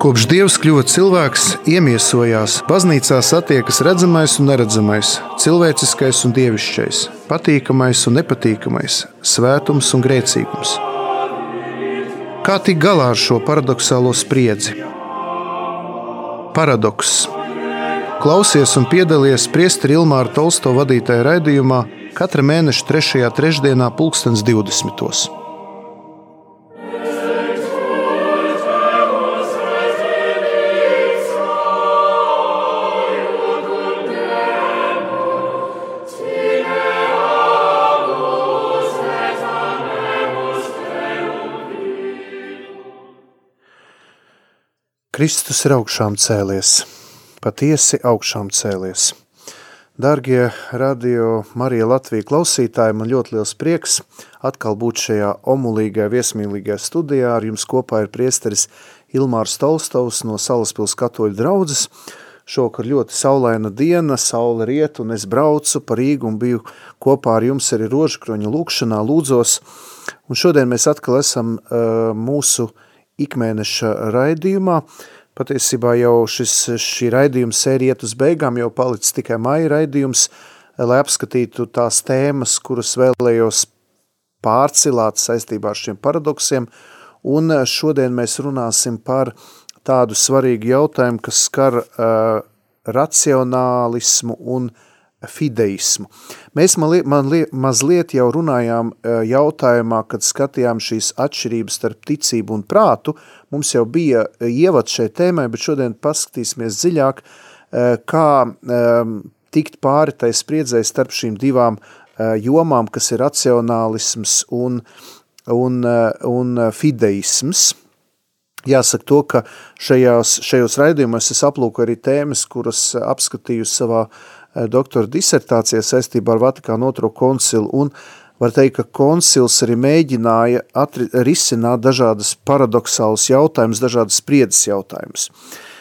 Kopš Dievs kļuva cilvēks, iemiesojās, baznīcā satiekas redzamais un neredzamais, cilvēciskais un dievišķais, patīkamais un nepatīkamais, svētums un grēcīgums. Kā tikt galā ar šo paradoxālo spriedzi? Paradoks. Klausies un piedalies Priesteri Ilmāra Tolsto vadītajā raidījumā katra mēneša 3. trešdienā, 2020. Kristus ir augšām cēlies, patiesi augšām cēlies. Dargie radio Marija Latvija klausītāji, man ļoti liels prieks atkal būt šajā omulīgajā, viesmīlīgajā studijā. Ar jums kopā ir priesteris Ilmārs Tolstovs no Salaspils katoļu draudzes. Šokar ļoti saulaina diena, saule riet un es braucu pa Rīgu un biju kopā ar jums arī rožkroņa lūkšanā, lūdzos. Un šodien mēs atkal esam uh, mūsu uh, ikmēneša raidījumā. Patiesībā jau šis, šī raidījuma sērija iet uz beigām, jau palicis tikai maija raidījums, lai apskatītu tās tēmas, kuras vēlējos pārcilāt saistībā ar šiem paradoksiem, un šodien mēs runāsim par tādu svarīgu jautājumu, kas skar uh, racionālismu un uh, fideismu. Mēs man, man, mazliet jau runājām e, jautājumā, kad skatījām šīs atšķirības starp ticību un prātu. Mums jau bija ievads šai tēmai, bet šodien paskatīsimies dziļāk, e, kā e, tikt pāri tai spriedzēji starp šīm divām jomām, kas ir racionālisms un, un, un fideisms. Jāsaka to, ka šajās, šajos raidījumos es aplūku arī tēmas, kuras apskatīju savā uh, doktora disertācijā saistībā ar Vatikānu otro koncilu, un var teikt, ka koncils arī mēģināja risināt dažādas paradoxālas jautājumus, dažādas spriedzes jautājumus.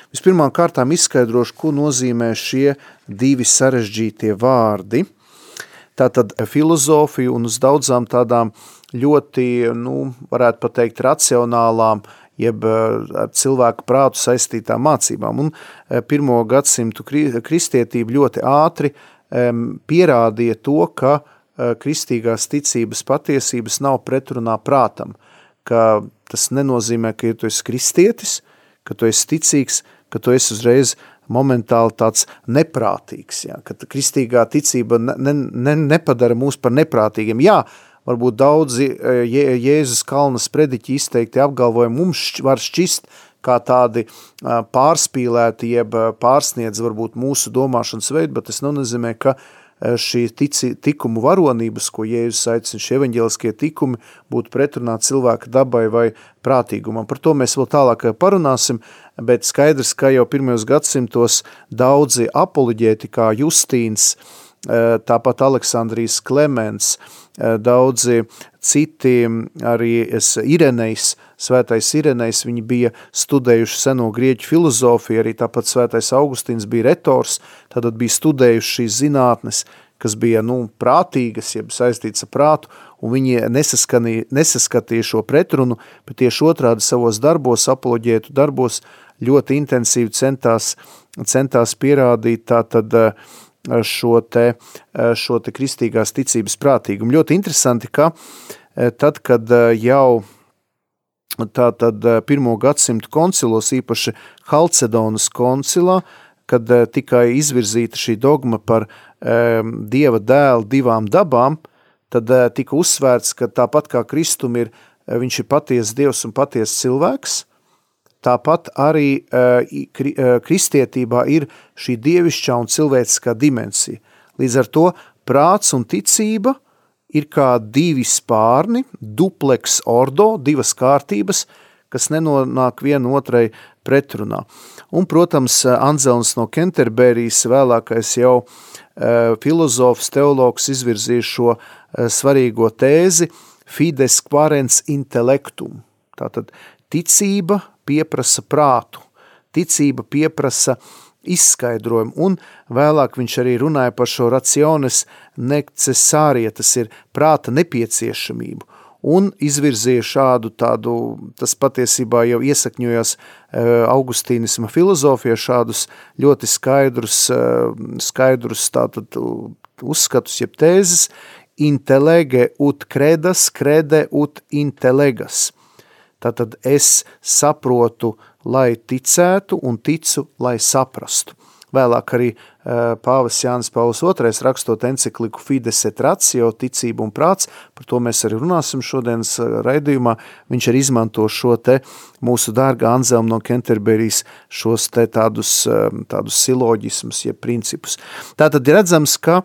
Vispirmām kārtām izskaidrošu, ko nozīmē šie divi sarežģītie vārdi. Tātad filozofija un uz daudzām tādām ļoti, nu, varētu pateikt, racionālām jeb eh, ar cilvēku prātu saistītām mācībām. Un eh, pirmo gadsimtu kristietība ļoti ātri pierādīja to, ka eh, kristīgās ticības patiesības nav pretrunā prātam, ka tas nenozīmē, ka ja tu esi kristietis, ka tu esi ticīgs, ka tu esi uzreiz momentāli tāds neprātīgs, ja, ka kristīgā ticība ne, ne, nepadara mūs par neprātīgiem. Jā, varbūt daudzi e, Jēzus kalnas prediķi izteikti apgalvojumi mums var šķist kā tādi pārspīlēti, jeb pārsniedz varbūt mūsu domāšanas veidu, bet tas nenozīmē, ka šī tici, tikumu varonības, ko Jēzus aicina, šie evaņģeliskie tikumi būtu pretrunā cilvēka dabai vai prātīgumam. Par to mēs vēl tālāk parunāsim, bet skaidrs, ka jau pirmajos gadsimtos daudzi apoloģēti kā Justīns, tāpat Aleksandrijs Klemens, Eh, daudzi citi, arī Irenejs, svētais Irenejs, viņi bija studējuši seno grieķu filozofiju, arī tāpat svētais Augustīns bija retors, tātad bija studējuši šīs zinātnes, kas bija nu, prātīgas, jeb saistīts ar prātu, un viņi nesaskatīja šo pretrunu, bet tieši otrādi savos darbos, apoloģētu darbos, ļoti intensīvi centās, centās pierādīt tātad uh, šo te, šo te kristīgās ticības prātīgumu. Ļoti interesanti, ka e, tad, kad e, jau tā tad e, pirmo gadsimtu koncilos, īpaši Halcedonas koncilā, kad tikai izvirzīta šī dogma par Dieva dēlu divām dabām, tad tika uzsvērts, ka tāpat kā Kristum ir, viņš ir paties Dievs un paties cilvēks, Tāpat arī kristietībā ir šī dievišķā un cilvēciskā dimensija. Līdz ar to prāts un ticība ir kā divi spārni, dupleks ordo, divas kārtības, kas nenonāk viena otrai pretrunā. Un, protams, Anzelns no Kenterberijas vēlākais jau filozofs, teologs izvirzīja šo svarīgo tēzi fides quarens intellectum. Tātad ticība pieprasa prātu, ticība pieprasa izskaidrojumu, un vēlāk viņš arī runāja par šo raciones necesārija, tas ir prāta nepieciešamību, un izvirzīja šādu tādu, tas patiesībā jau iesakņojās augustīnisma filozofija šādus ļoti skaidrus, skaidrus tātad uzskatus, jeb tēzes, intelege ut credas, crede ut intelegas. Tātad es saprotu, lai ticētu un ticu, lai saprastu. Vēlāk arī Pāvis Jānis Pauls II rakstot encikliku Fides et Ratio, ticība un prāts, par to mēs arī runāsim šodienas raidījumā, viņš arī izmanto šo te mūsu dārga Anzelma no Kenterberijas šos te tādus, tādus siloģismus, jeb principus. Tātad ir redzams, ka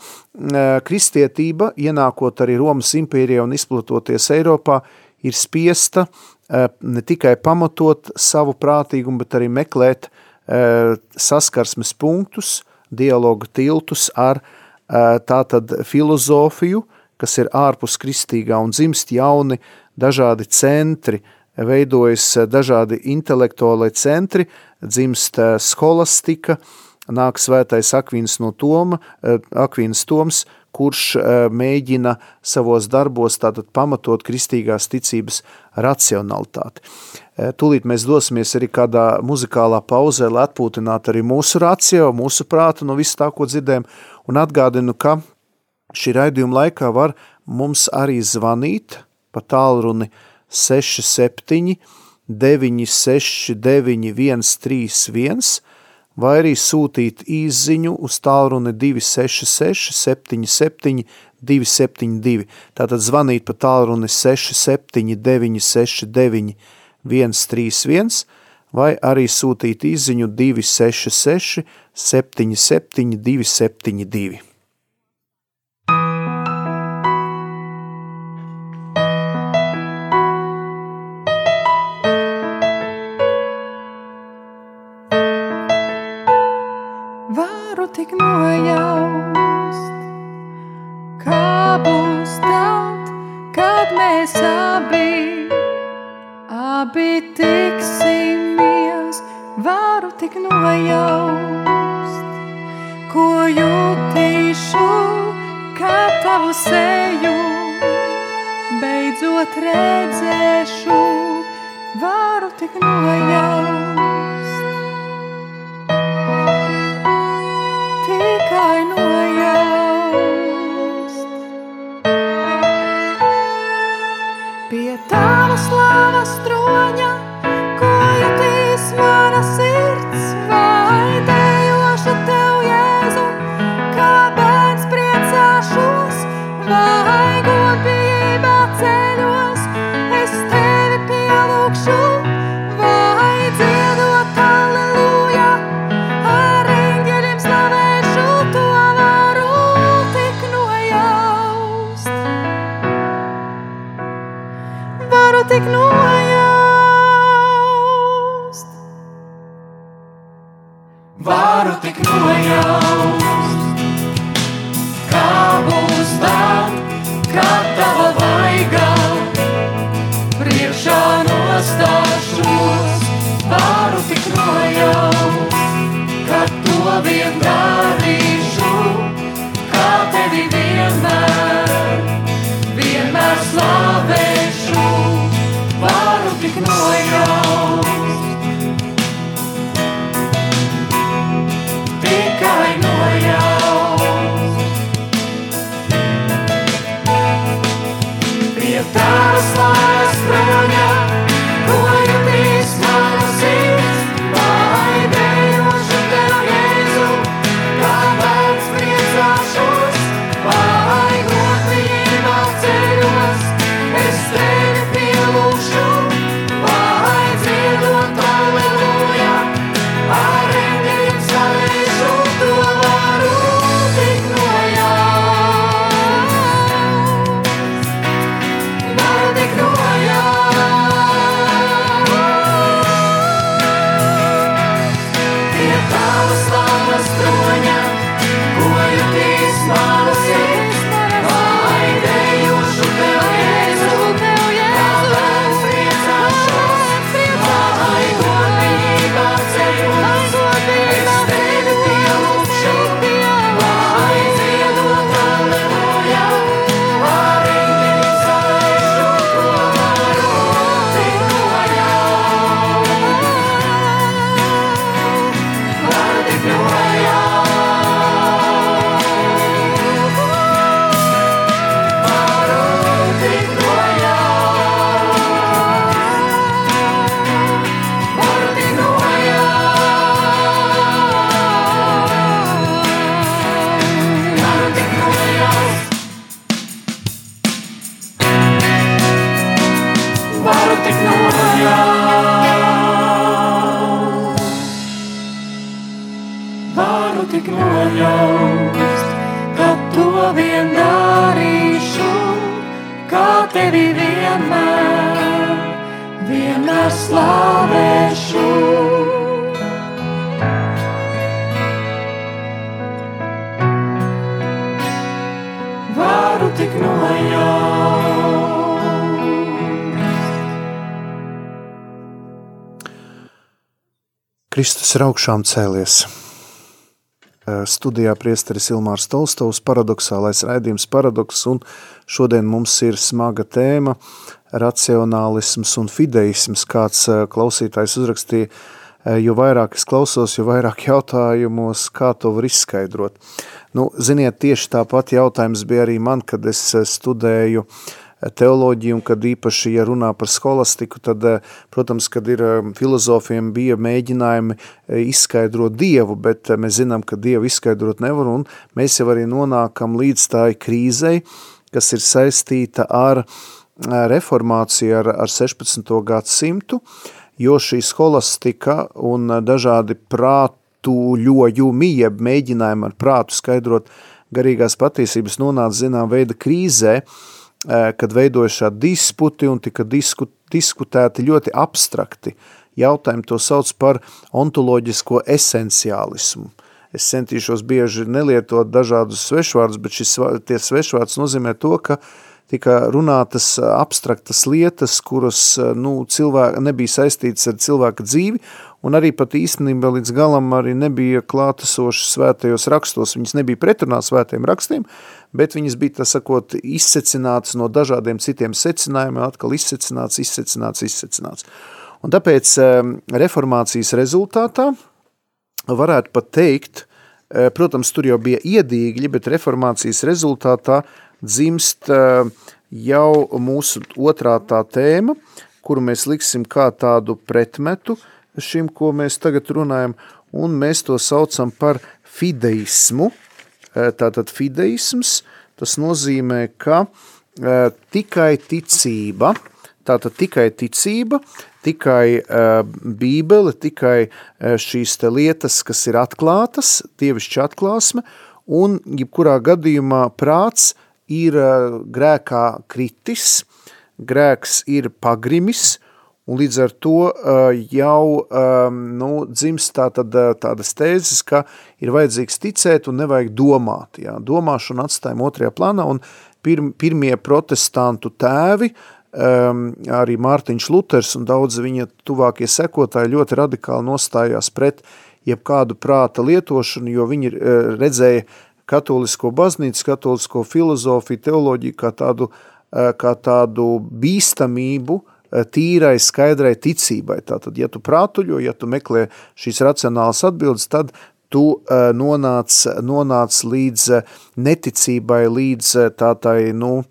kristietība, ienākot arī Romas impērijā un izplatoties Eiropā, ir spiesta ne tikai pamatot savu prātīgumu, bet arī meklēt saskarsmes punktus, dialogu tiltus ar tātad filozofiju, kas ir ārpus kristīgā un dzimst jauni dažādi centri, veidojas dažādi intelektuālai centri, dzimst skolastika, nāk svētais Akvīns no Toma, Akvīns Toms, kurš mēģina savos darbos tātad pamatot kristīgās ticības racionalitāti. Tūlīt mēs dosimies arī kādā muzikālā pauzē, lai atpūtinātu arī mūsu racio, mūsu prātu no visu tā, ko dzirdējam, un atgādinu, ka šī raidījuma laikā var mums arī zvanīt pa tālruni 67 969 131 vai arī sūtīt īziņu uz tālruni 266 77 272. Tātad zvanīt pa tālruni 67 969 131 vai arī sūtīt izziņu 266 77 272. Būs tad, kad mēs abi abi tiksimies, varu tik nojaust, ko jutīšu, kā tavu seju, beidzot redzēšu, varu tik nojaust. Kristus ir augšām cēlies. Studijā priesteris Ilmārs Tolstovs, paradoxālais raidījums paradoks, un šodien mums ir smaga tēma racionālisms un fideisms, kāds klausītājs uzrakstīja, jo vairāk es klausos, jo vairāk jautājumos, kā to var izskaidrot. Nu, ziniet, tieši tāpat jautājums bija arī man, kad es studēju uh, teoloģiju, un kad īpaši, ja runā par skolastiku, tad, eh, protams, kad ir eh, filozofiem bija mēģinājumi eh, izskaidrot Dievu, bet mēs zinām, ka Dievu izskaidrot nevar, un mēs jau arī nonākam līdz tā krīzei, kas ir saistīta ar reformāciju ar, ar 16. gadsimtu, jo šī skolastika un dažādi prātuļojumi, jeb mēģinājumi ar prātu skaidrot garīgās patiesības nonāca zinām veida krīzē, uh, kad veidoja šādi disputi un tika disku, diskutēti ļoti abstrakti jautājumi, to sauc par ontoloģisko esenciālismu. Es centīšos bieži nelietot dažādus svešvārdus, bet šis tie svešvārds nozīmē to, ka tika runātas abstraktas lietas, kuras nu, cilvēka, nebija saistītas ar cilvēka dzīvi, un arī pat īstenībā līdz galam arī nebija klātesošas svētajos rakstos, viņas nebija pretrunā svētajiem rakstiem, bet viņas bija, tā sakot, izsecināts no dažādiem citiem secinājumiem, atkal izsecināts, izsecināts, izsecināts. Un tāpēc reformācijas rezultātā varētu pat teikt, protams, tur jau bija iedīgļi, bet reformācijas rezultātā dzimst jau mūsu otrā tā tēma, kuru mēs liksim kā tādu pretmetu šim, ko mēs tagad runājam, un mēs to saucam par fideismu – tātad fideisms, tas nozīmē, ka tikai ticība, tātad tikai ticība, tikai bībele, tikai šīs lietas, kas ir atklātas, dievišķa atklāsme, un jebkurā gadījumā prāts ir uh, grēkā kritis, grēks ir pagrimis, Un līdz ar to uh, jau um, nu, dzimst tā, tad, tādas tēzes, ka ir vajadzīgs ticēt un nevajag domāt. Jā. Domāšana atstājam otrajā plānā, un pirm, pirmie protestantu tēvi, um, arī Mārtiņš Luters un daudz viņa tuvākie sekotāji ļoti radikāli nostājās pret jebkādu prāta lietošanu, jo viņi redzēja katolisko baznīcu, katolisko filozofiju, teoloģiju kā tādu, uh, kā tādu bīstamību, uh, Eh, tīrai, skaidrai ticībai. Tātad, ja tu prātuļo, ja tu meklē šīs racionālas atbildes, tad tu uh, nonāc, nonāc līdz neticībai, līdz tādai, nu,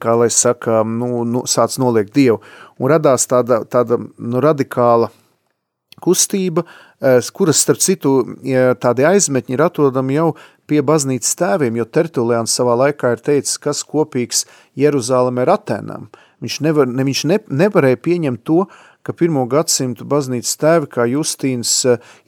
kā lai saka, nu, nu, sāc noliekt Dievu. Un radās tāda, tāda nu, radikāla kustība, kuras, starp citu, tādi aizmetņi ir atrodami jau pie baznīcas tēviem, jo Tertulians savā laikā ir teicis, kas kopīgs Jeruzālem ar Atēnām. Uh, Viņš, nevar, ne, viņš ne, nevarēja pieņemt to, ka pirmo gadsimtu baznīcas tēvi, kā Justīns,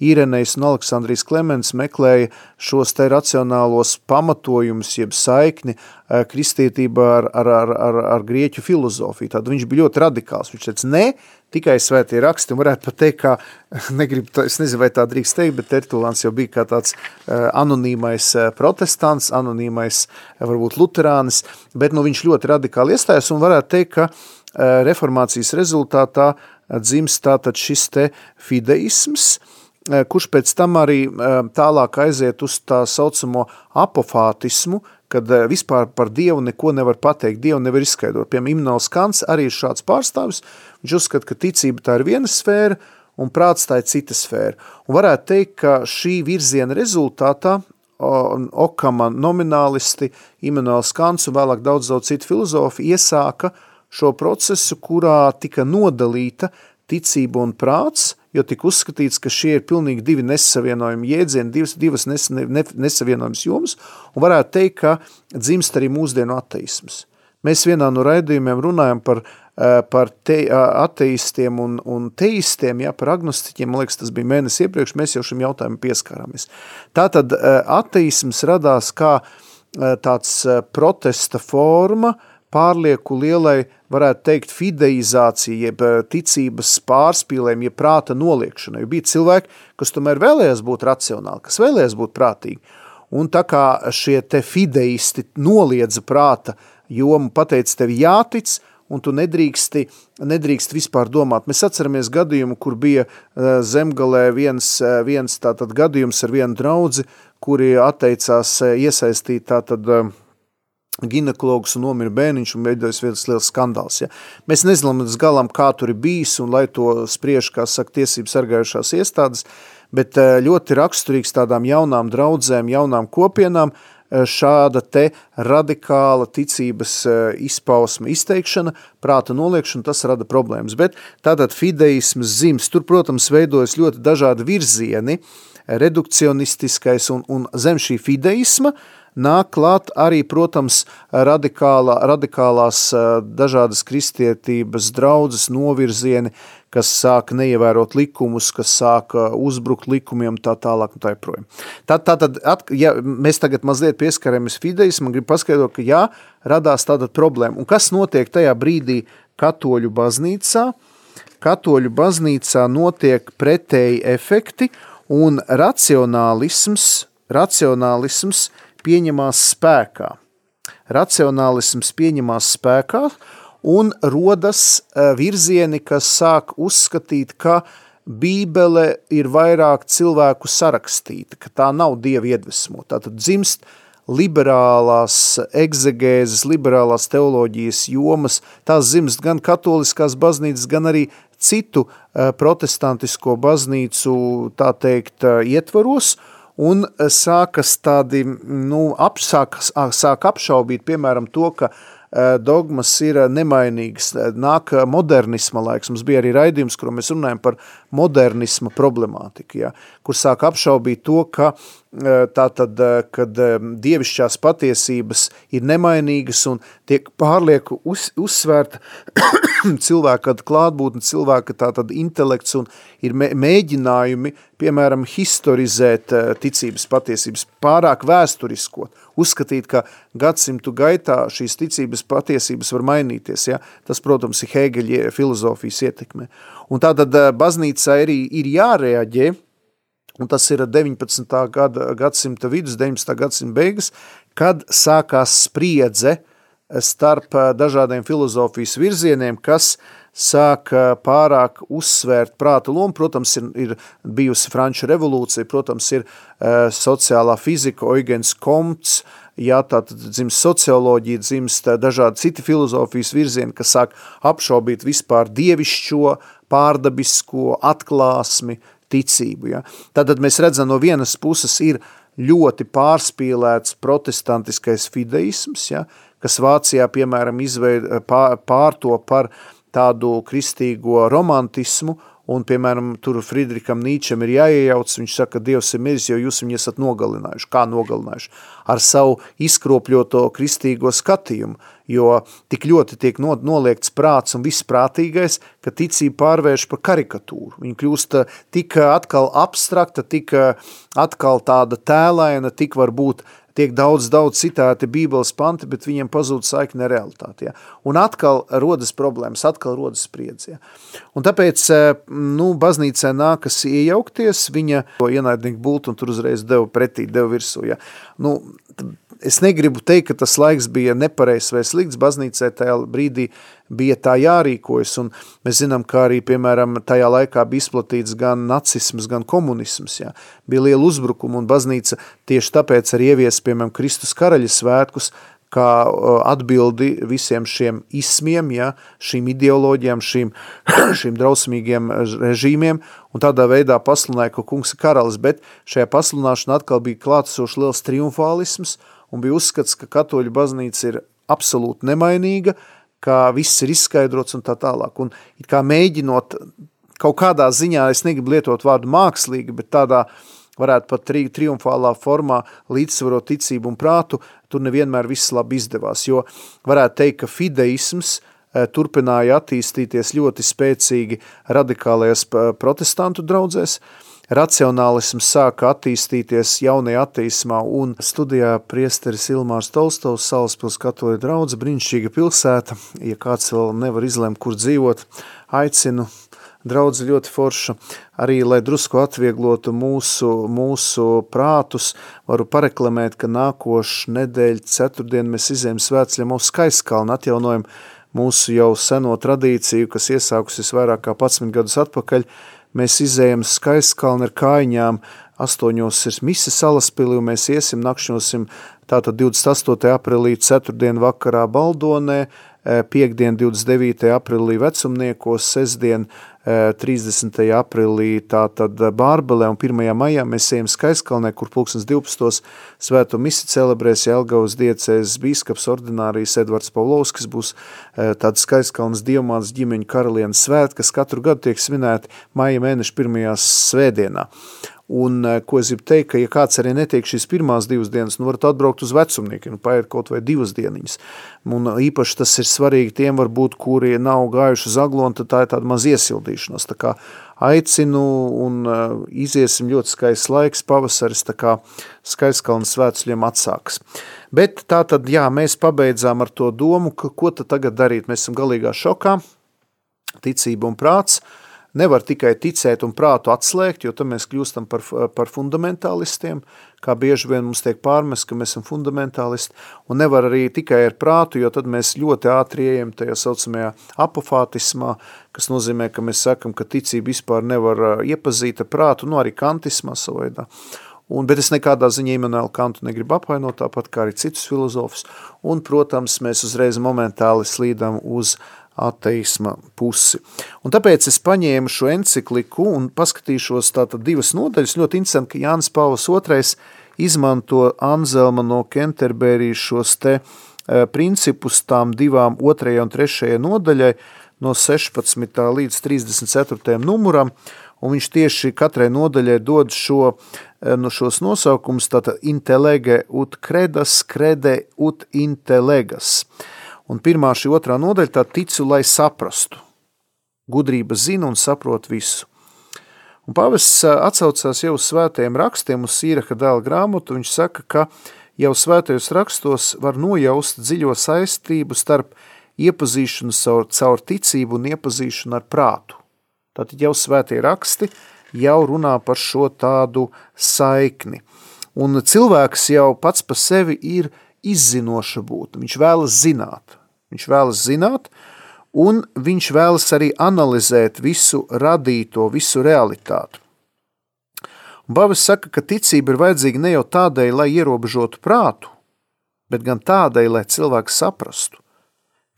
Īrenejs un Aleksandrijs Klemens meklēja šos te racionālos pamatojumus, jeb saikni kristietībā ar, ar, ar, ar, ar grieķu filozofiju. Tad viņš bija ļoti radikāls. Viņš teica, ne, tikai svētie raksti, un varētu pat teikt, kā, negribu, es nezinu, vai tā drīkst teikt, bet Tertulāns jau bija kā tāds anonīmais protestants, anonīmais varbūt luterānis, bet nu, viņš ļoti radikāli iestājas un varētu teikt, ka reformācijas rezultātā dzimst tātad šis te fideisms, kurš pēc tam arī tālāk aiziet uz tā saucamo apofātismu, kad vispār par Dievu neko nevar pateikt, Dievu nevar izskaidrot. Piemēram, Imnals Kants arī ir šāds pārstāvis, viņš uzskata, ka ticība tā ir viena sfēra, un prāts tā ir cita sfēra. Un varētu teikt, ka šī virziena rezultātā Okama nominālisti, Immanuels Kants un vēlāk daudz, daudz citu filozofi iesāka uh, šo procesu, kurā tika nodalīta ticība un prāts, jo tika uzskatīts, ka šie ir pilnīgi divi nesavienojumi jēdzieni, divas, divas nes, ne, nesavienojums jomas, un varētu teikt, ka dzimst arī mūsdienu ateisms. Mēs vienā no raidījumiem runājam par, eh, par te, ateistiem un, un teistiem, ja, par agnostiķiem, man liekas, tas bija mēnesis iepriekš, mēs jau šim jautājumam pieskārāmies. Tātad eh, ateisms radās kā eh, tāds protesta forma pārlieku lielai, varētu teikt, fideizācija, jeb ticības pārspīlēm, jeb prāta noliekšanai. Bija cilvēki, kas tomēr vēlējās būt racionāli, kas vēlējās būt prātīgi. Un tā kā šie te fideisti noliedza prāta jomu, pateica tev jātic, un tu nedrīksti, nedrīkst vispār domāt. Mēs atceramies gadījumu, kur bija zemgalē viens, viens tātad gadījums ar vienu draudzi, kuri atteicās iesaistīt tātad ginekologs un nomira bērniņš un veidojas viens liels skandāls. Ja. Mēs nezinām līdz galam, kā tur ir bijis un lai to spriež, kā saka, tiesības sargājušās iestādes, bet eh, ļoti raksturīgs tādām jaunām draudzēm, jaunām kopienām eh, šāda te radikāla ticības eh, izpausme, izteikšana, prāta noliekšana, tas rada problēmas. Bet tātad fideisms zims, tur, protams, veidojas ļoti dažādi virzieni, redukcionistiskais un, un zem šī fideisma uh, nāk klāt arī, protams, radikālā, radikālās dažādas kristietības draudzes novirzieni, kas sāk neievērot likumus, kas sāk uzbrukt likumiem tā tālāk un tā joprojām. Tad, tā, tad, at, ja mēs tagad mazliet pieskaramies fideismu, gribu paskaidrot, ka jā, radās tāda problēma. Un kas notiek tajā brīdī katoļu baznīcā? Katoļu baznīcā notiek pretēji efekti un racionālisms, racionālisms pieņemās spēkā. Racionālisms pieņemās spēkā un rodas e, virzieni, kas sāk uzskatīt, ka Bībele ir vairāk cilvēku sarakstīta, ka tā nav Dieva iedvesmota. Tātad dzimst liberālās egzegēzes, liberālās teoloģijas jomas, tās dzimst gan katoliskās baznīcas, gan arī citu e, protestantisko baznīcu, tā teikt, e, ietvaros, un sākas tādi, nu, ap, sāk, apšaubīt, piemēram, to, ka Eh, dogmas ir eh, nemainīgas. Eh, nāk modernisma laiks, mums bija arī raidījums, kur mēs runājam par modernisma problemātiku, ja, kur sāk apšaubīt to, ka tātad, kad dievišķās patiesības ir nemainīgas un tiek pārlieku uz, uzsvērta cilvēka klātbūtne, cilvēka tātad intelekts un ir mēģinājumi, piemēram, historizēt ticības patiesības, pārāk vēsturiskot, uzskatīt, ka gadsimtu gaitā šīs ticības patiesības var mainīties. Ja? Tas, protams, ir Hegeļa filozofijas ietekme. Un tātad baznīca arī ir jārēģē, un tas ir 19. Gada, gadsimta vidus, 19. gadsimta beigas, kad sākās spriedze starp eh, dažādiem filozofijas virzieniem, kas sāk eh, pārāk uzsvērt prāta lomu. Protams, ir, ir bijusi Franču revolūcija, protams, ir uh, sociālā fizika, Eugens Komts, jā, tātad dzimst socioloģija, dzimst dažādi citi filozofijas virzieni, kas sāk apšaubīt vispār dievišķo, pārdabisko, atklāsmi, ticību. Ja. Tātad mēs redzam, no vienas puses ir ļoti pārspīlēts protestantiskais fideisms, ja, kas Vācijā, piemēram, izveid, pārto par tādu kristīgo romantismu, un, piemēram, tur Friedrikam Nīčam ir jāiejauc, viņš saka, ka Dievs ir miris, jo jūs viņu esat nogalinājuši. Kā nogalinājuši? Ar savu izkropļoto kristīgo skatījumu, jo tik ļoti tiek noliegts prāts un viss prātīgais, ka ticība pārvērš par karikatūru. Viņa kļūst tik atkal abstrakta, tik atkal tāda tēlaina, tik varbūt tiek daudz, daudz citāti bībeles panti, bet viņiem pazūd saikne realitāti. Ja? Un atkal rodas problēmas, atkal rodas spriedzi. Ja? Un tāpēc, eh, nu, baznīcē nākas iejaukties, viņa ienaidnieku bultu un tur uzreiz deva pretī, deva virsū. Ja? Nu, es negribu teikt, ka tas laiks bija nepareizs vai slikts, baznīcē tajā brīdī bija tā jārīkojas, un mēs zinām, ka arī, piemēram, tajā laikā bija izplatīts gan nacisms, gan komunisms, jā. bija liela uzbrukuma, un baznīca tieši tāpēc arī ievies, piemēram, Kristus karaļa svētkus, kā atbildi visiem šiem ismiem, ja, šīm ideoloģijām, šīm, šīm drausmīgiem režīmiem, un tādā veidā pasludināja, ka kungs ir karalis, bet šajā pasludināšanā atkal bija klātesošs liels triumfālisms, un bija uzskats, ka katoļu baznīca ir absolūti nemainīga, ka viss ir izskaidrots un tā tālāk. Un it kā mēģinot kaut kādā ziņā, es negribu lietot vārdu mākslīgi, bet tādā varētu pat tri, triumfālā formā līdzsvarot ticību un prātu, tur nevienmēr viss labi izdevās, jo varētu teikt, ka fideisms eh, turpināja attīstīties ļoti spēcīgi radikālajās protestantu draudzēs, racionālisms sāka attīstīties jaunajā attīsmā, un studijā priesteris Ilmārs Tolstovs, Salaspils katoļa draudze, brīnišķīga pilsēta, ja kāds vēl nevar izlemt, kur dzīvot, aicinu draudzi ļoti forša, arī, lai drusku atvieglotu mūsu, mūsu prātus, varu pareklamēt, ka nākošu nedēļu ceturtdien mēs izējam svētceļam uz Skaiskalnu, atjaunojam mūsu jau seno tradīciju, kas iesākusies vairāk kā 11 gadus atpakaļ, mēs izējam skaistkalni ar kājiņām, astoņos ir mise salaspili, un mēs iesim, nakšņosim tātad 28. aprīlī ceturtdien vakarā Baldonē, eh, piekdien 29. aprīlī vecumniekos, sestdien 30. Eh, aprīlī tātad Bārbelē un 1. maijā mēs ejam Skaiskalnē, kur pulksnes 12. svēto misi celebrēs Jelgavas diecēs bīskaps ordinārijas Edvards Pavlovskis, būs eh, tāds Skaiskalnas dievmāts ģimeņu karalienes svēt, kas katru gadu tiek svinēti maija mēneša pirmajās svētdienā. Un, eh, ko es gribu teikt, ka, ja kāds arī netiek šīs pirmās divas dienas, nu varat atbraukt uz vecumniekiem, nu paiet kaut vai divas dieniņas. Un eh, īpaši tas ir svarīgi tiem varbūt, kuri nav gājuši uz aglonu, tad tā ir tāda maz iesildīšanās. Tā kā aicinu un uh, iziesim ļoti skaists laiks, pavasaris, tā kā skaistkalnas svētceļiem atsāks. Bet tā tad, jā, mēs pabeidzām ar to domu, ka ko tad tagad darīt? Mēs esam galīgā šokā, ticība un prāts, nevar tikai ticēt un prātu atslēgt, jo tad mēs kļūstam par, par fundamentālistiem, kā bieži vien mums tiek pārmest, ka mēs esam fundamentālisti, un nevar arī tikai ar prātu, jo tad mēs ļoti ātri ejam tajā saucamajā apofātismā, kas nozīmē, ka mēs sakam, ka ticība vispār nevar iepazīt ar prātu, nu arī kantismā savaidā. Un, bet es nekādā ziņā Immanuelu Kantu negribu apvainot, tāpat kā arī citus filozofus. Un, protams, mēs uzreiz momentāli slīdam uz uh, ateisma pusi. Un tāpēc es paņēmu šo encikliku un paskatīšos tātad divas nodaļas. Ļoti interesanti, ka Jānis Pāvils II izmanto Anzelma no Kenterberijas šos te e, principus tām divām otrajai un trešajai nodaļai no 16. līdz 34. numuram, un viņš tieši katrai nodaļai dod šo, e, no šos nosaukumus, tātad intelege ut credas, crede ut intelegas. Uh, Un pirmā šī otrā nodaļa tā ticu, lai saprastu. Gudrība zina un saprot visu. Un pavests atsaucās jau uz svētajiem rakstiem, uz Sīraka dēla grāmatu, viņš saka, ka jau svētajos rakstos var nojaust dziļo saistību starp iepazīšanu caur, caur ticību un iepazīšanu ar prātu. Tātad jau svētie raksti jau runā par šo tādu saikni. Un cilvēks jau pats pa sevi ir izzinoša būtne, viņš vēlas zināt. Viņš vēlas zināt, un viņš vēlas arī analizēt visu radīto, visu realitāti. Un Bavis saka, ka ticība ir vajadzīga ne jau tādēļ, lai ierobežotu prātu, bet gan tādēļ, lai cilvēks saprastu,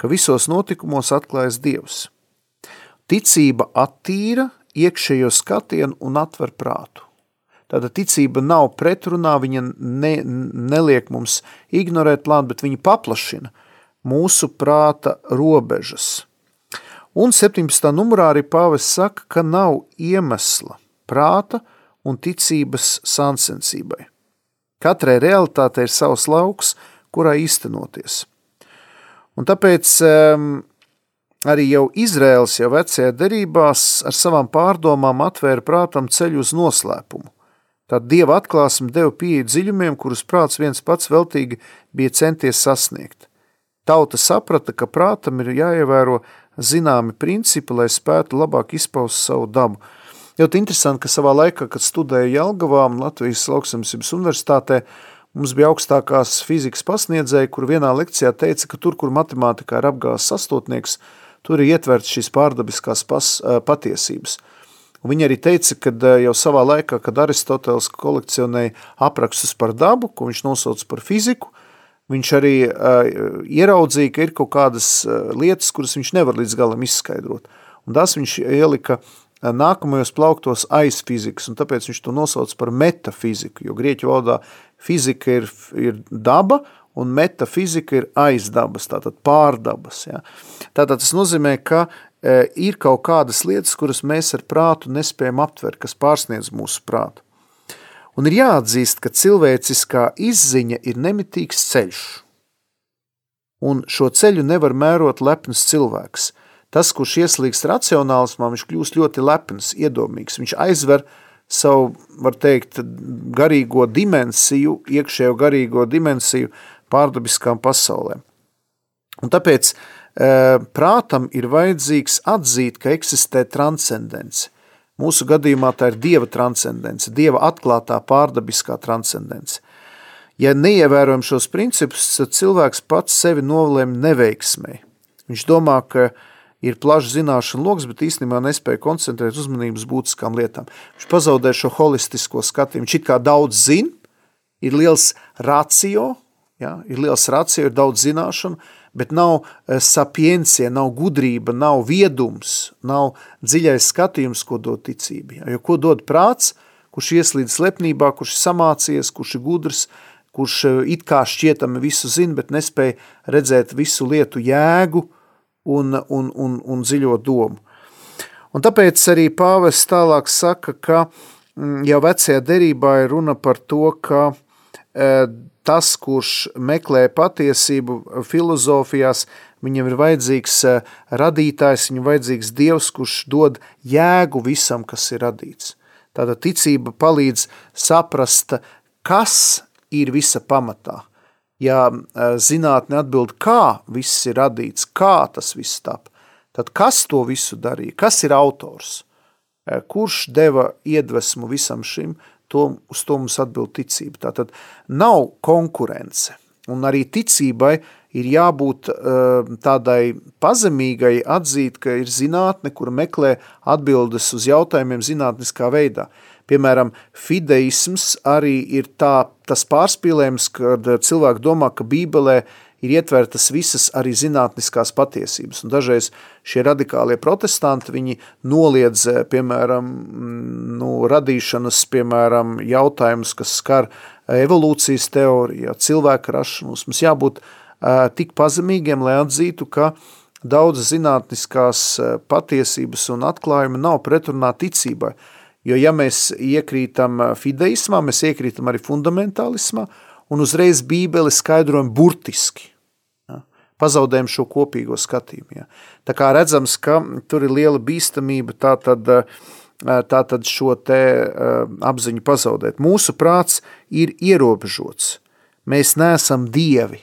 ka visos notikumos atklājas Dievs. Ticība attīra iekšējo skatienu un atver prātu. Tāda ticība nav pretrunā, viņa ne, neliek mums ignorēt plānu, bet viņa paplašina mūsu prāta robežas. Un 17. numurā arī pāvis saka, ka nav iemesla prāta un ticības sansensībai. Katrai realitātei ir savs lauks, kurā īstenoties. Un tāpēc um, arī jau Izraels jau vecajā derībās ar savām pārdomām atvēra prātam ceļu uz noslēpumu. Tad Dieva atklāsme deva pieeja dziļumiem, kurus prāts viens pats veltīgi bija centies sasniegt. Tauta saprata, ka prātam ir jāievēro zināmi principi, lai spētu labāk izpaust savu dabu. Ļoti interesanti, ka savā laikā, kad studēju Jelgavā Latvijas lauksamsības universitātē, mums bija augstākās fizikas pasniedzēja, kur vienā lekcijā teica, ka tur, kur matemātikā ir apgāzes astotnieks, tur ir ietverts šīs pārdabiskās pas, patiesības. Un viņi arī teica, ka jau savā laikā, kad Aristoteles kolekcionēja aprakstus par dabu, ko viņš nosauc par fiziku, viņš arī uh, ieraudzīja, ka ir kaut kādas uh, lietas, kuras viņš nevar līdz galam izskaidrot. Un tas viņš ielika uh, nākamajos plauktos aiz fizikas, un tāpēc viņš to nosauc par metafiziku, jo grieķu valodā fizika ir, ir daba, un metafizika ir aiz dabas, tātad pārdabas. Ja. Tātad tas nozīmē, ka e, ir kaut kādas lietas, kuras mēs ar prātu nespējam aptvert, kas pārsniedz mūsu prātu. Un ir jāatzīst, ka cilvēciskā izziņa ir nemitīgs ceļš. Un šo ceļu nevar mērot lepns cilvēks. Tas, kurš ieslīgst racionālismā, viņš kļūst ļoti lepns, iedomīgs. Viņš aizver savu, var teikt, garīgo dimensiju, iekšējo garīgo dimensiju pārdabiskām pasaulēm. Un tāpēc prātam ir vajadzīgs atzīt, ka eksistē transcendence. Mūsu gadījumā tā ir dieva transcendence, dieva atklātā pārdabiskā transcendence. Ja neievērojam šos principus, tad cilvēks pats sevi novalēm neveiksmē. Viņš domā, ka ir plašs zināšanu loks, bet īstenībā nespēja koncentrēt uzmanības būtiskām lietām. Viņš pazaudē šo holistisko skatījumu. Viņš it kā daudz zina, ir liels racio, ja, ir liels racio, ir daudz zināšanu, bet nav eh, sapiencija, nav gudrība, nav viedums, nav dziļais skatījums, ko dod ticība. Jo ko dod prāts, kurš ieslīdz slepnībā, kurš samācies, kurš ir gudrs, kurš eh, it kā šķietami visu zina, bet nespēja redzēt visu lietu jēgu un, un, un, un dziļo domu. Un tāpēc arī pāvests tālāk saka, ka mm, jau vecajā derībā ir runa par to, ka e, tas, kurš meklē patiesību filozofijās, viņam ir vajadzīgs eh, radītājs, viņam vajadzīgs dievs, kurš dod jēgu visam, kas ir radīts. Tāda ticība palīdz saprast, kas ir visa pamatā. Ja eh, zinātne atbild, kā viss ir radīts, kā tas viss tap, tad kas to visu darīja, kas ir autors, eh, kurš deva iedvesmu visam šim, to, uz to mums atbild ticība. Tātad nav konkurence, un arī ticībai ir jābūt uh, tādai pazemīgai atzīt, ka ir zinātne, kur meklē atbildes uz jautājumiem zinātniskā veidā. Piemēram, fideisms arī ir tā, tas pārspīlējums, kad cilvēki domā, ka Bībelē ir ietvertas visas arī zinātniskās patiesības. Un dažreiz šie radikālie protestanti, viņi noliedz, eh, piemēram, mm, nu, radīšanas, piemēram, jautājumus, kas skar evolūcijas teoriju, cilvēka rašanos. Mums jābūt uh, tik pazemīgiem, lai atzītu, ka daudz zinātniskās eh, patiesības un atklājumi nav pretrunā ticībai. Jo ja mēs iekrītam fideismā, mēs iekrītam arī fundamentālismā, un uzreiz bībeli skaidrojam burtiski pazaudējam šo kopīgo skatījumu. Ja. Tā kā redzams, ka tur ir liela bīstamība tā tad, tā tad šo te apziņu pazaudēt. Mūsu prāts ir ierobežots. Mēs neesam dievi,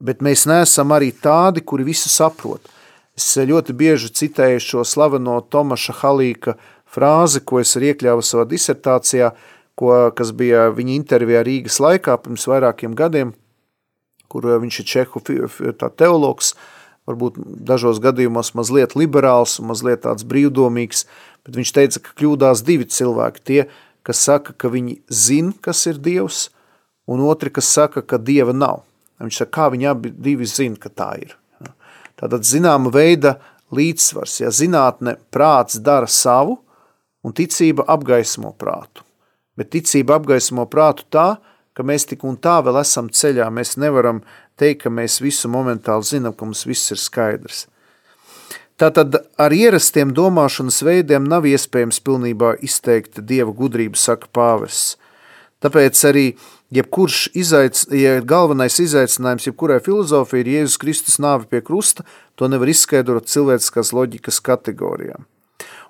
bet mēs neesam arī tādi, kuri visu saprot. Es ļoti bieži citēju šo slaveno Tomaša Halīka frāzi, ko es arī iekļāvu savā disertācijā, ko, kas bija viņa intervijā Rīgas laikā pirms vairākiem gadiem – kur eh, viņš ir čehu teologs, varbūt dažos gadījumos mazliet liberāls mazliet tāds brīvdomīgs, bet viņš teica, ka kļūdās divi cilvēki, tie, kas saka, ka viņi zin, kas ir Dievs, un otri, kas saka, ka Dieva nav. Viņš saka, kā viņi abi divi zin, ka tā ir. Tātad zināma veida līdzsvars, ja zinātne prāts dara savu, un ticība apgaismo prātu. Bet ticība apgaismo prātu tā, ka mēs tik un tā vēl esam ceļā. Mēs nevaram teikt, ka mēs visu momentāli zinām, ka mums viss ir skaidrs. Tātad ar ierastiem domāšanas veidiem nav iespējams pilnībā izteikt dieva gudrību, saka pāvests. Tāpēc arī jebkurš izaic, ja galvenais izaicinājums jebkurai filozofijai ir Jēzus Kristus nāve pie krusta, to nevar izskaidrot cilvēciskās loģikas kategorijām.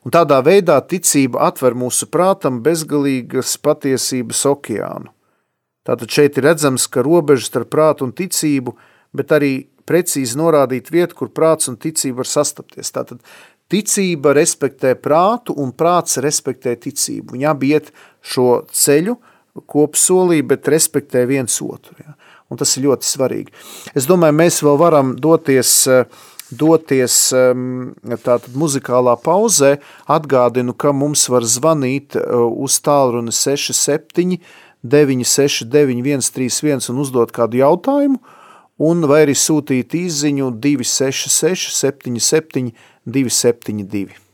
Un tādā veidā ticība atver mūsu prātam bezgalīgas patiesības okeānu. Tātad šeit ir redzams, ka robeža starp prātu un ticību, bet arī precīzi norādīt vietu, kur prāts un ticība var sastapties. Tātad ticība respektē prātu un prāts respektē ticību. Viņi abi iet šo ceļu kopsolī, bet respektē viens otru. Ja? Un tas ir ļoti svarīgi. Es domāju, mēs vēl varam doties, doties tātad muzikālā pauzē. Atgādinu, ka mums var zvanīt uz tālruni 67 969 131 un uzdot kādu jautājumu, un vai arī sūtīt īziņu 266 77 272.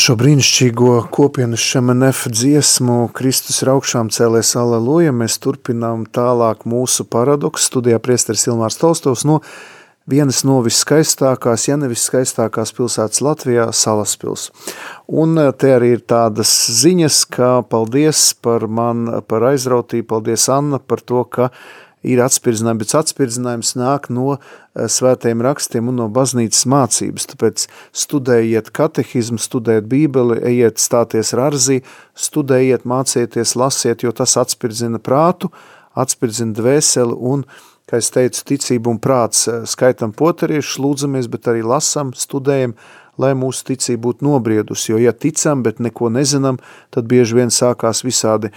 Ar šo brīnišķīgo kopienu šemenef dziesmu Kristus ir augšām cēlēs aleluja, mēs turpinām tālāk mūsu paradoksu studijā priesteris Ilmārs Tolstovs no vienas no viskaistākās, ja nevis skaistākās pilsētas Latvijā, Salaspils. Un eh, te arī ir tādas ziņas, ka paldies par man, par aizrautību, paldies Anna par to, ka ir atspirdzinājumi, bet atspirdzinājums nāk no eh, svētajiem rakstiem un no baznīcas mācības. Tāpēc studējiet katehizmu, studējiet bībeli, ejiet stāties ar arzī, studējiet, mācieties, lasiet, jo tas atspirdzina prātu, atspirdzina dvēseli un, kā es teicu, ticību un prāts skaitam potariešus, lūdzamies, bet arī lasam, studējam, lai mūsu ticība būtu nobriedusi, jo ja ticam, bet neko nezinām, tad bieži vien sākās visādi,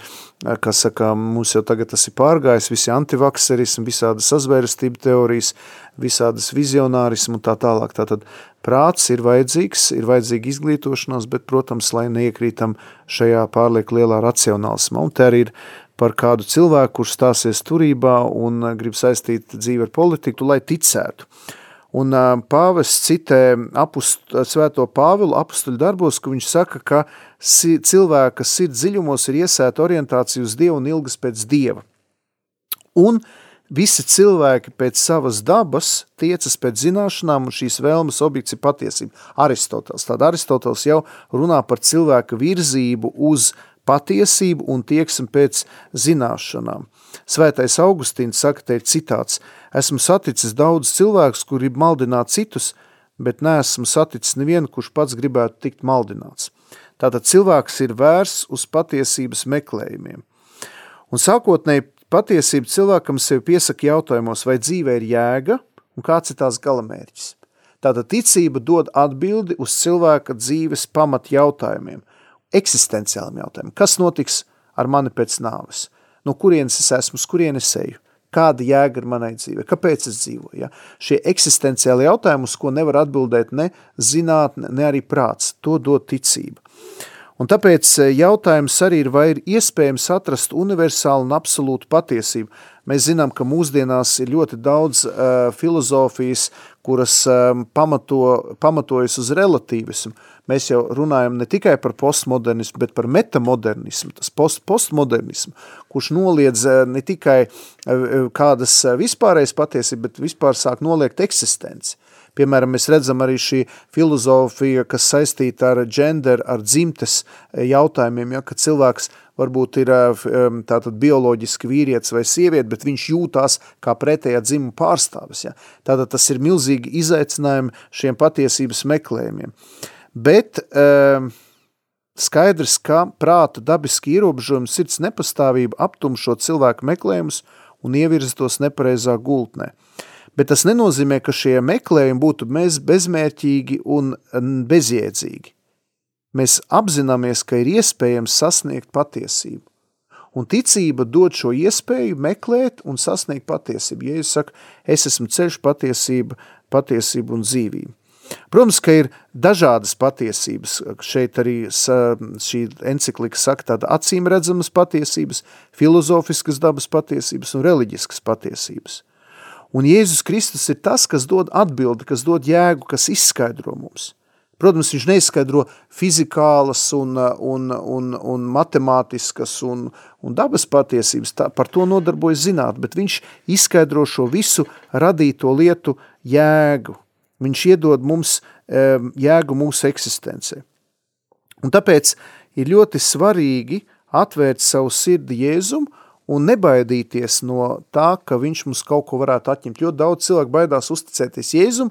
kas saka, mums jau tagad tas ir pārgājis, visi antivakserismi, visādi sazvērstība teorijas, visādas vizionārismu un tā tālāk. Tātad prāts ir vajadzīgs, ir vajadzīga izglītošanās, bet, protams, lai neiekrītam šajā pārlieku lielā racionālismā. Un te arī ir par kādu cilvēku, kurš stāsies turībā un grib saistīt dzīvi ar politiku, lai ticētu. Un pāvis citē apust, svēto Pāvilu apustuļu darbos, ka viņš saka, ka si, cilvēka sirds dziļumos ir iesēta orientācija uz Dievu un ilgas pēc Dieva. Un visi cilvēki pēc savas dabas tiecas pēc zināšanām, un šīs vēlmes objekts ir patiesība. Aristotels. Tāda Aristotels jau runā par cilvēka virzību uz patiesību un tieksmi pēc zināšanām. Svētais Augustīns saka, te ir citāts – Esmu saticis daudz cilvēkus, kuri grib maldināt citus, bet neesmu saticis nevienu, kurš pats gribētu tikt maldināts. Tātad cilvēks ir vērs uz patiesības meklējumiem. Un sākotnēji patiesība cilvēkam sev piesaka jautājumos, vai dzīvē ir jēga un kāds ir tās galamērķis. Tātad ticība dod atbildi uz cilvēka dzīves pamat jautājumiem, eksistenciāliem jautājumiem. Kas notiks ar mani pēc nāves? No kurienes es esmu, uz kurienes eju? kāda jēga ir manai dzīvē, kāpēc es dzīvoju. Ja? Šie eksistenciāli jautājumi, uz ko nevar atbildēt ne zinātne, ne arī prāts, to dod ticība. Un tāpēc eh, jautājums arī ir, vai ir iespējams atrast universālu un absolūtu patiesību. Mēs zinām, ka mūsdienās ir ļoti daudz uh, filozofijas, kuras um, pamato, pamatojas uz relatīvismu. Mēs jau runājam ne tikai par postmodernismu, bet par metamodernismu, tas post, postmodernismu, kurš noliedz uh, ne tikai uh, kādas vispārējas patiesības, bet vispār sāk noliegt eksistenci. Piemēram, mēs redzam arī šī filozofija, kas saistīta ar gender, ar dzimtes jautājumiem, ja, ka cilvēks varbūt ir tātad bioloģiski vīrietis vai sieviete, bet viņš jūtās kā pretējā dzimuma pārstāvis. Ja. Tātad tas ir milzīgi izaicinājumi šiem patiesības meklējumiem. Bet skaidrs, ka prāta dabiski ierobežojumi sirds nepastāvība aptumšo cilvēku meklējumus un ievirza tos nepareizā gultnē. Bet tas nenozīmē, ka šie meklējumi būtu bezmērķīgi un bezjēdzīgi mēs apzināmies, ka ir iespējams sasniegt patiesību. Un ticība dod šo iespēju meklēt un sasniegt patiesību. Ja es saku, es esmu ceļš patiesība, patiesība un dzīvība. Protams, ka ir dažādas patiesības. Šeit arī šī enciklika saka tāda acīm redzamas patiesības, filozofiskas dabas patiesības un reliģiskas patiesības. Un Jēzus Kristus ir tas, kas dod atbildi, kas dod jēgu, kas izskaidro mums – Protams, viņš neizskaidro fizikālas un, un, un, un matemātiskas un, un dabas patiesības, tā, par to nodarbojas zināt, bet viņš izskaidro šo visu radīto lietu jēgu. Viņš iedod mums jēgu mūsu eksistencē. Un tāpēc ir ļoti svarīgi atvērt savu sirdi Jēzum un nebaidīties no tā, ka viņš mums kaut ko varētu atņemt. Ļoti daudz cilvēku baidās uzticēties Jēzum,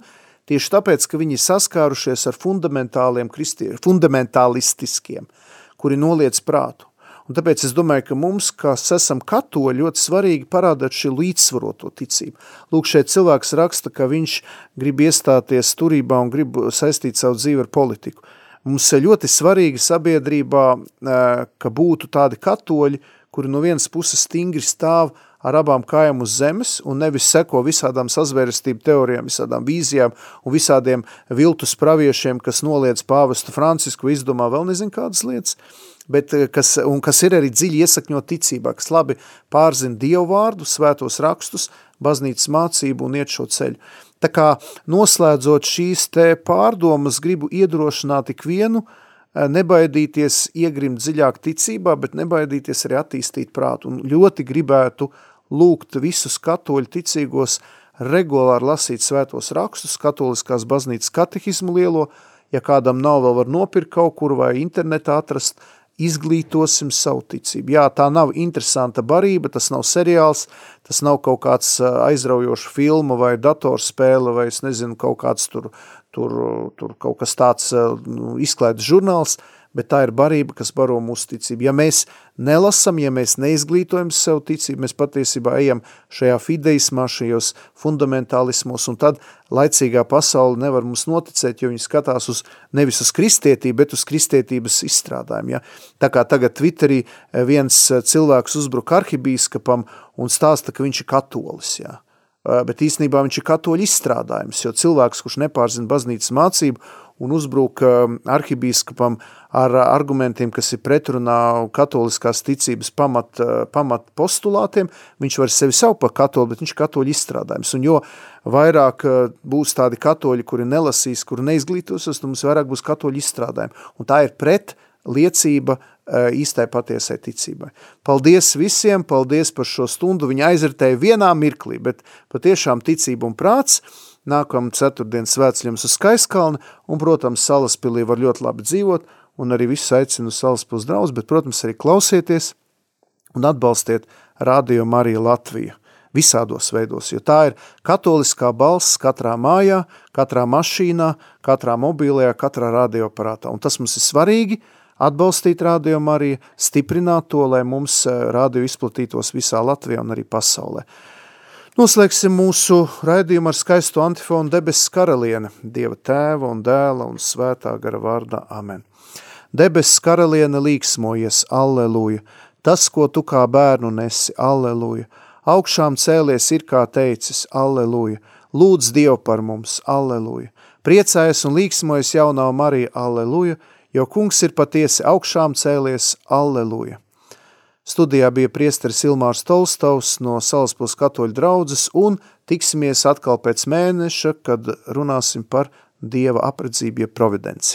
tieši tāpēc, ka viņi saskārušies ar fundamentāliem kristie, fundamentālistiskiem, kuri noliec prātu. Un tāpēc es domāju, ka mums, kas esam katoļi, ļoti svarīgi parādāt šī līdzsvaroto ticību. Lūk, šeit cilvēks raksta, ka viņš grib iestāties turībā un grib saistīt savu dzīvi ar politiku. Mums ir ļoti svarīgi sabiedrībā, eh, ka būtu tādi katoļi, kuri no vienas puses stingri stāv ar abām kājām uz zemes un nevis seko visādām sazvērestību teorijām, visādām vīzijām un visādiem viltus praviešiem, kas noliedz pāvestu Francisku, izdomā vēl nezin kādas lietas, bet eh, kas, un kas ir arī dziļi iesakņot ticībā, kas labi pārzina Dievu vārdu, svētos rakstus, baznīcas mācību un iet šo ceļu. Tā kā noslēdzot šīs te pārdomas, gribu iedrošināt ikvienu, nebaidīties iegrimt dziļāk ticībā, bet nebaidīties arī attīstīt prātu. Un ļoti gribētu lūgt visus katoļu ticīgos regulāri lasīt svētos rakstus, katoliskās baznīcas katehismu lielo, ja kādam nav vēl var nopirkt kaut kur vai internetā atrast, izglītosim savu ticību. Jā, tā nav interesanta barība, tas nav seriāls, tas nav kaut kāds aizraujošs filma vai datorspēle vai es nezinu, kaut kāds tur, tur, tur kaut kas tāds nu, izklaides žurnāls, bet tā ir barība, kas baro mūsu ticību. Ja mēs nelasam, ja mēs neizglītojam sev ticību, mēs patiesībā ejam šajā fideismā, šajos fundamentālismos, un tad laicīgā pasaule nevar mums noticēt, jo viņi skatās uz nevis uz kristietību, bet uz kristietības izstrādājumu. Ja? Tā kā tagad Twitterī viens cilvēks uzbruk arhibīskapam un stāsta, ka viņš ir katolis. Ja? Bet īstenībā viņš ir katoļu izstrādājums, jo cilvēks, kurš nepārzina baznīcas mācību un uzbruk arhibīskapam ar argumentiem, kas ir pretrunā katoliskās ticības pamat, pamat postulātiem, viņš var sevi savu par katoli, bet viņš ir katoļu izstrādājums. Un jo vairāk būs tādi katoļi, kuri nelasīs, kuri neizglītosies, tad mums vairāk būs katoļu izstrādājumi. Un tā ir pret liecība īstai patiesai ticībai. Paldies visiem, paldies par šo stundu, viņa aizritēja vienā mirklī, bet patiešām ticība un prāts – Nākamā ceturtdien svētceļums uz Skaiskalni, un, protams, Salaspilī var ļoti labi dzīvot, un arī visus aicinu Salaspils draudz, bet, protams, arī klausieties un atbalstiet Radio Marija Latviju visādos veidos, jo tā ir katoliskā balss katrā mājā, katrā mašīnā, katrā mobilajā, katrā radioaparātā. Un tas mums ir svarīgi, atbalstīt Radio Mariju, stiprināt to, lai mums eh, radio izplatītos visā Latvijā un arī pasaulē. Noslēgsim mūsu raidījumu ar skaistu antifonu debesis karaliene, Dieva tēva un dēla un svētā gara vārdā. Amen. Debesis karaliene līksmojies, alleluja, tas, ko tu kā bērnu nesi, alleluja, augšām cēlies ir kā teicis, alleluja, lūdz Dievu par mums, alleluja, priecājas un līksmojas jaunā Marija, alleluja, jo kungs ir patiesi augšām cēlies, alleluja. Studijā bija priesteris Ilmārs Tolstovs no Salaspils katoļu draudzes un tiksimies atkal pēc mēneša, kad runāsim par Dieva apredzību, ja providenci.